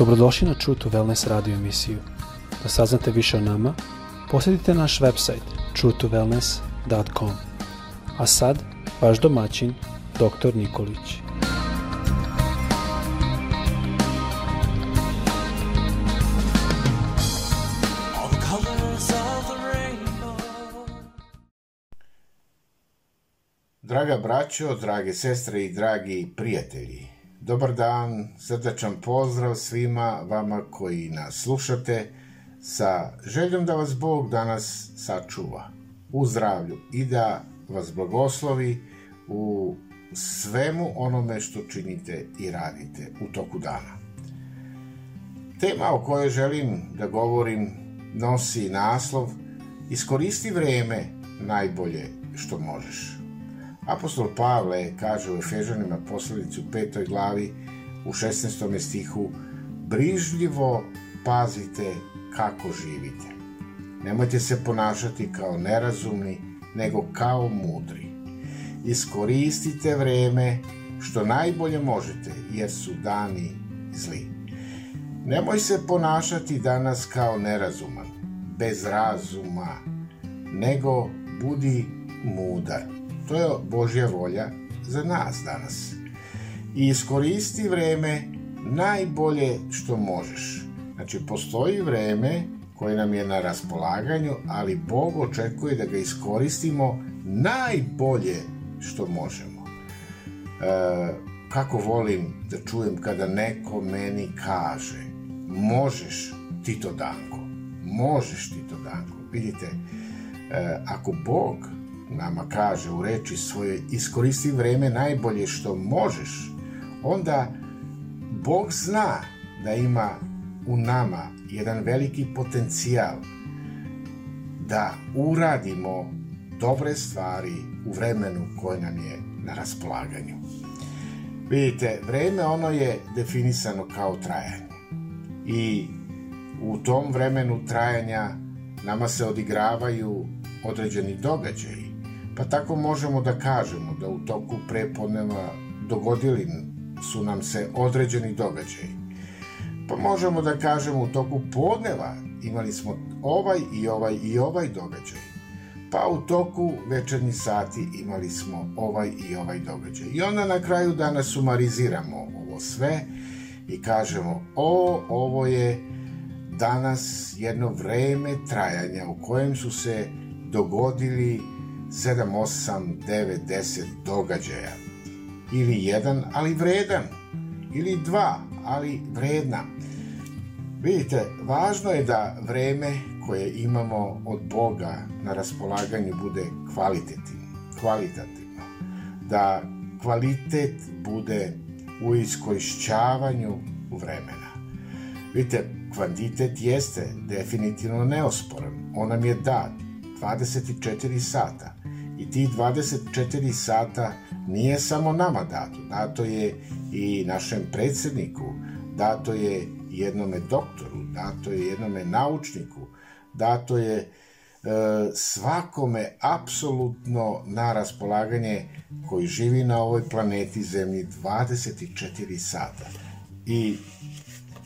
Dobrodošli na True to Wellness radio emisiju. Da saznate više o nama, posjetite naš website truetowellness.com. A sad, vaš domaćin, dr. Nikolić. Draga braćo, drage sestre i dragi prijatelji, dobar dan, srdačan pozdrav svima vama koji nas slušate sa željom da vas Bog danas sačuva u zdravlju i da vas blagoslovi u svemu onome što činite i radite u toku dana. Tema o kojoj želim da govorim nosi naslov Iskoristi vreme najbolje što možeš. Apostol Pavle kaže u Efežanima poslanici u petoj glavi u 16. stihu brižljivo pazite kako živite. Nemojte se ponašati kao nerazumni, nego kao mudri. Iskoristite vreme što najbolje možete, jer su dani zli. Nemoj se ponašati danas kao nerazuman, bez razuma, nego budi mudar. To je Božja volja za nas danas. I iskoristi vreme najbolje što možeš. Znači, postoji vreme koje nam je na raspolaganju, ali Bog očekuje da ga iskoristimo najbolje što možemo. E, kako volim da čujem kada neko meni kaže možeš ti to danko, možeš ti to danko. Vidite, e, ako Bog nama kaže u reči svoje iskoristi vreme najbolje što možeš, onda Bog zna da ima u nama jedan veliki potencijal da uradimo dobre stvari u vremenu koje nam je na raspolaganju. Vidite, vreme ono je definisano kao trajanje. I u tom vremenu trajanja nama se odigravaju određeni događaji. Pa tako možemo da kažemo da u toku prepodneva dogodili su nam se određeni događaji. Pa možemo da kažemo u toku podneva imali smo ovaj i ovaj i ovaj događaj. Pa u toku večernjih sati imali smo ovaj i ovaj događaj. I onda na kraju dana sumariziramo ovo sve i kažemo o, ovo je danas jedno vreme trajanja u kojem su se dogodili 7, 8, 9, 10 događaja. Ili jedan, ali vredan. Ili dva, ali vredna. Vidite, važno je da vreme koje imamo od Boga na raspolaganju bude kvalitativno. kvalitativno. Da kvalitet bude u iskorišćavanju vremena. Vidite, kvantitet jeste definitivno neosporan. On nam je dat 24 sata. I ti 24 sata nije samo nama dato. Dato je i našem predsedniku, dato je jednome doktoru, dato je jednome naučniku, dato je e, svakome apsolutno na raspolaganje koji živi na ovoj planeti Zemlji 24 sata. I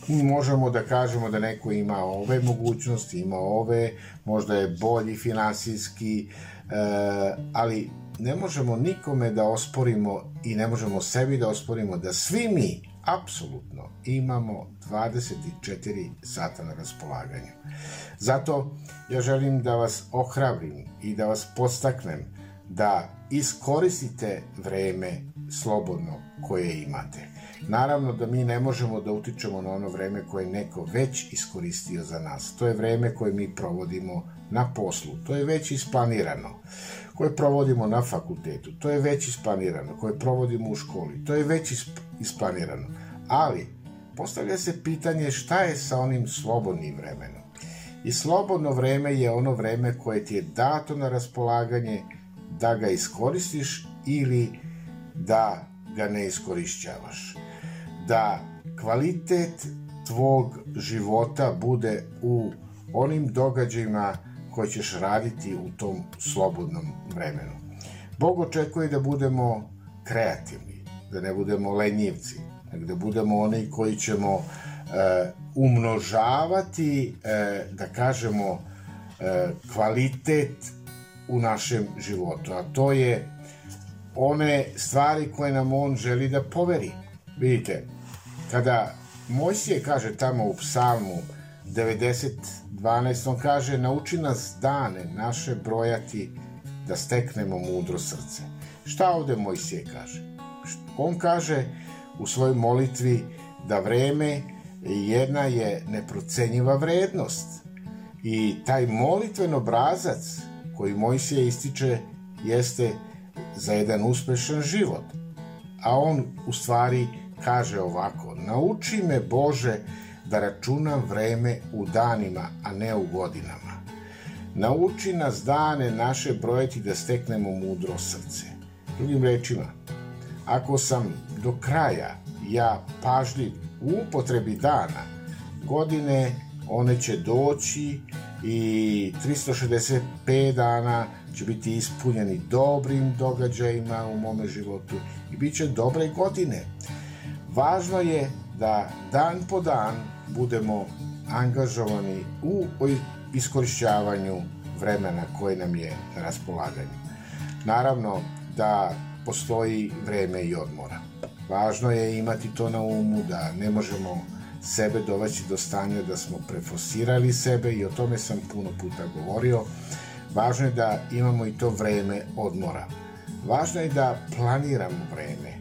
možemo da kažemo da neko ima ove mogućnosti, ima ove, možda je bolji finansijski, e, ali ne možemo nikome da osporimo i ne možemo sebi da osporimo da svi mi apsolutno imamo 24 sata na raspolaganju. Zato ja želim da vas ohrabrim i da vas podstaknem da iskoristite vreme slobodno koje imate. Naravno da mi ne možemo da utičemo na ono vreme koje je neko već iskoristio za nas. To je vreme koje mi provodimo na poslu. To je već isplanirano. Koje provodimo na fakultetu. To je već isplanirano. Koje provodimo u školi. To je već isp isplanirano. Ali, postavlja se pitanje šta je sa onim slobodnim vremenom. I slobodno vreme je ono vreme koje ti je dato na raspolaganje da ga iskoristiš ili da ga ne iskorišćavaš. Da kvalitet tvog života bude u onim događajima koje ćeš raditi u tom slobodnom vremenu. Bog očekuje da budemo kreativni, da ne budemo lenjivci, nego da budemo oni koji ćemo uh, umnožavati, e, da kažemo, e, kvalitet u našem životu, a to je one stvari koje nam on želi da poveri. Vidite, kada Mojsije kaže tamo u psalmu 90.12, on kaže nauči nas dane naše brojati da steknemo mudro srce. Šta ovde Mojsije kaže? On kaže u svojoj molitvi da vreme jedna je neprocenjiva vrednost i taj molitven obrazac koji Mojsije ističe jeste za jedan uspešan život. A on u stvari kaže ovako, nauči me Bože da računam vreme u danima, a ne u godinama. Nauči nas dane naše brojeti da steknemo mudro srce. Drugim rečima, ako sam do kraja ja pažljiv u upotrebi dana, godine one će doći i 365 dana će biti ispunjeni dobrim događajima u mome životu i bit će dobre godine. Važno je da dan po dan budemo angažovani u iskorišćavanju vremena koje nam je na raspolaganju. Naravno da postoji vreme i odmora. Važno je imati to na umu da ne možemo sebe dovesti do stanja da smo prefosirali sebe i o tome sam puno puta govorio. Važno je da imamo i to vreme odmora. Važno je da planiramo vreme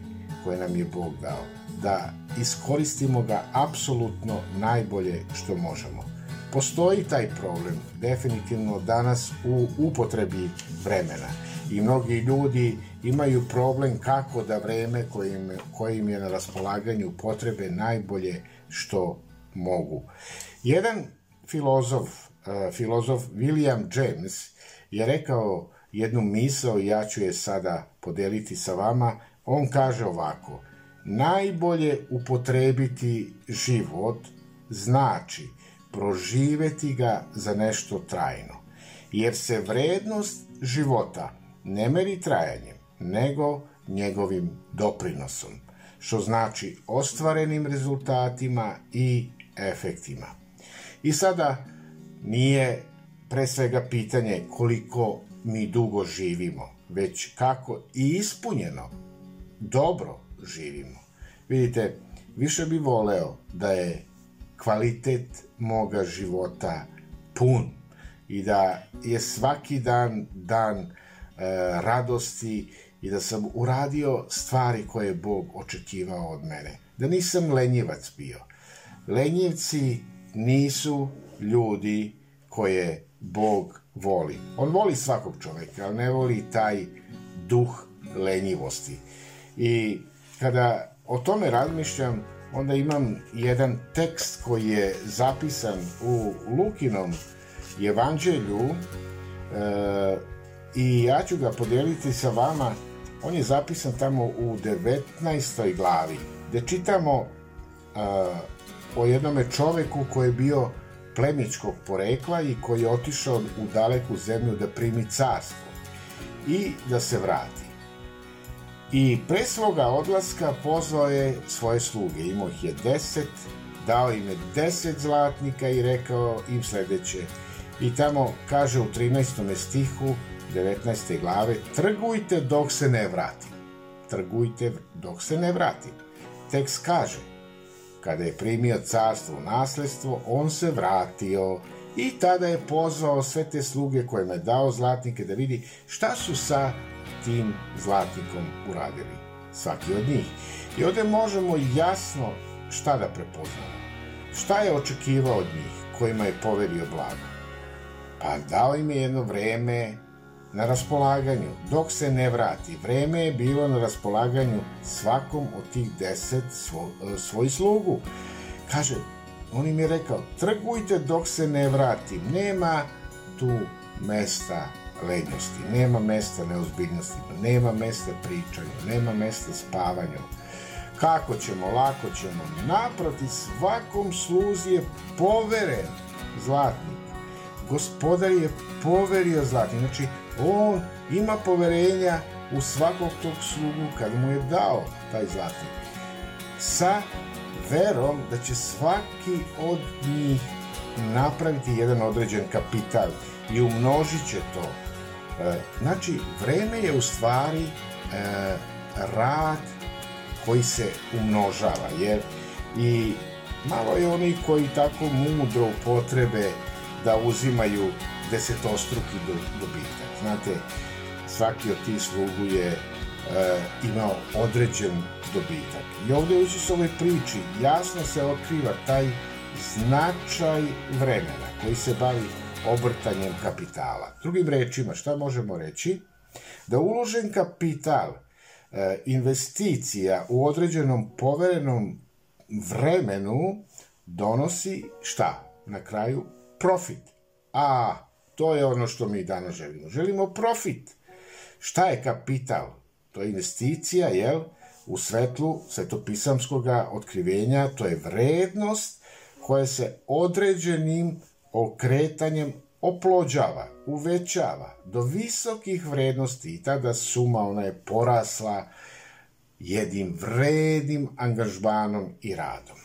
koje nam je Bog dao, da iskoristimo ga apsolutno najbolje što možemo. Postoji taj problem definitivno danas u upotrebi vremena i mnogi ljudi imaju problem kako da vreme kojim, kojim je na raspolaganju potrebe najbolje što mogu. Jedan filozof, uh, filozof William James je rekao jednu misao i ja ću je sada podeliti sa vama. On kaže ovako, najbolje upotrebiti život znači proživeti ga za nešto trajno, jer se vrednost života ne meri trajanjem, nego njegovim doprinosom, što znači ostvarenim rezultatima i efektima. I sada nije pre svega pitanje koliko mi dugo živimo, već kako i ispunjeno dobro živimo. Vidite, više bi voleo da je kvalitet moga života pun i da je svaki dan dan e, radosti i da sam uradio stvari koje je Bog očekivao od mene. Da nisam lenjivac bio. Lenjivci nisu ljudi koje Bog voli. On voli svakog čoveka, ali ne voli taj duh lenjivosti. I kada o tome razmišljam, onda imam jedan tekst koji je zapisan u Lukinom evanđelju e, i ja ću ga podeliti sa vama. On je zapisan tamo u 19. glavi, gde čitamo e, o jednome čoveku koji je bio plemičkog porekla i koji je otišao u daleku zemlju da primi carstvo i da se vrati. I pre svoga odlaska pozvao je svoje sluge, imao ih je deset, dao im je deset zlatnika i rekao im sledeće. I tamo kaže u 13. stihu 19. glave, trgujte dok se ne vrati. Trgujte dok se ne vrati. Tekst kaže, kada je primio carstvo u nasledstvo, on se vratio i tada je pozvao sve te sluge kojima je dao zlatnike da vidi šta su sa tim zlatnikom uradili, svaki od njih. I ovde možemo jasno šta da prepoznamo. Šta je očekivao od njih, kojima je poverio blago? Pa dao im je jedno vreme na raspolaganju, dok se ne vrati. Vreme je bilo na raspolaganju svakom od tih deset svo, svoj slugu. Kaže, on im je rekao, trgujte dok se ne vrati, nema tu mesta lenjosti, nema mesta neozbiljnosti, nema mesta pričanju, nema mesta spavanju. Kako ćemo, lako ćemo. Naproti, svakom sluzi je poveren zlatnik. Gospodar je poverio zlatnik. Znači, on ima poverenja u svakog tog slugu kad mu je dao taj zlatnik. Sa verom da će svaki od njih napraviti jedan određen kapital i umnožit će to. E, znači, vreme je u stvari e, rad koji se umnožava, jer i malo je oni koji tako mudro upotrebe da uzimaju desetostruki dobitak. Znate, svaki od tih slugu je e, imao određen dobitak. I ovde u ovoj priči jasno se otkriva taj značaj vremena koji se bavi obrtanjem kapitala. Drugim rečima, šta možemo reći? Da uložen kapital, e, investicija u određenom poverenom vremenu donosi šta? Na kraju profit. A to je ono što mi danas želimo. Želimo profit. Šta je kapital? To je investicija, jel? U svetlu svetopisamskog otkrivenja, to je vrednost koja se određenim okretanjem oplođava, uvećava do visokih vrednosti i tada suma ona je porasla jednim vrednim angažmanom i radom.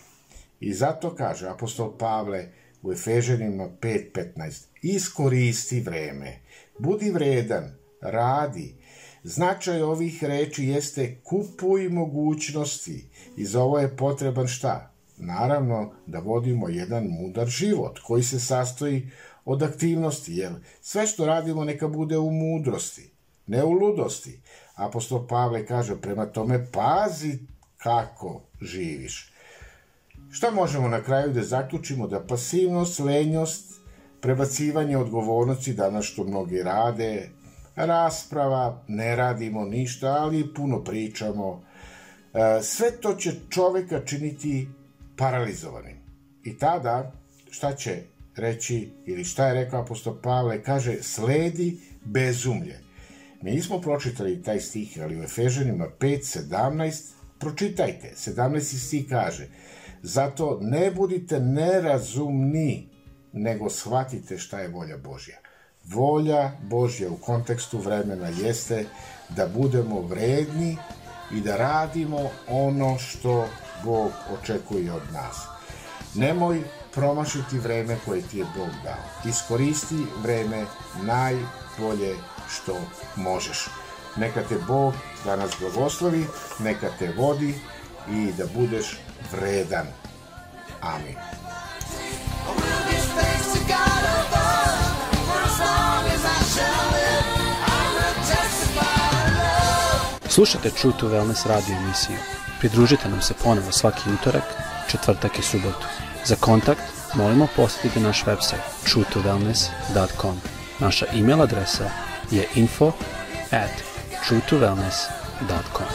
I zato kaže apostol Pavle u Efeženima 5.15 iskoristi vreme, budi vredan, radi. Značaj ovih reči jeste kupuj mogućnosti i za ovo je potreban šta? Naravno da vodimo jedan mudar život koji se sastoji od aktivnosti, jer sve što radimo neka bude u mudrosti, ne u ludosti. Apostol Pavle kaže, prema tome pazi kako živiš. Šta možemo na kraju da zaključimo? Da pasivnost, lenjost, prebacivanje odgovornosti, danas što mnogi rade, rasprava, ne radimo ništa, ali puno pričamo. E, sve to će čoveka činiti paralizovanim. I tada, šta će reći, ili šta je rekao apostol Pavle, kaže, sledi bezumlje. Mi nismo pročitali taj stih, ali u Efežanima 5.17, pročitajte, 17. stih kaže, zato ne budite nerazumni, nego shvatite šta je volja Božja. Volja Božja u kontekstu vremena jeste da budemo vredni i da radimo ono što Bog očekuje od nas. Nemoj promašiti vreme koje ti je Bog dao. Iskoristi vreme najbolje što možeš. Neka te Bog danas blagoslovi, neka te vodi i da budeš vredan. Amin. Slušajte True to Wellness radio emisiju. Pridružite nam se ponovo svaki utorak, četvrtak i subotu. Za kontakt molimo posjetite naš website truetowellness.com. Naša e-mail adresa je info at truetowellness.com.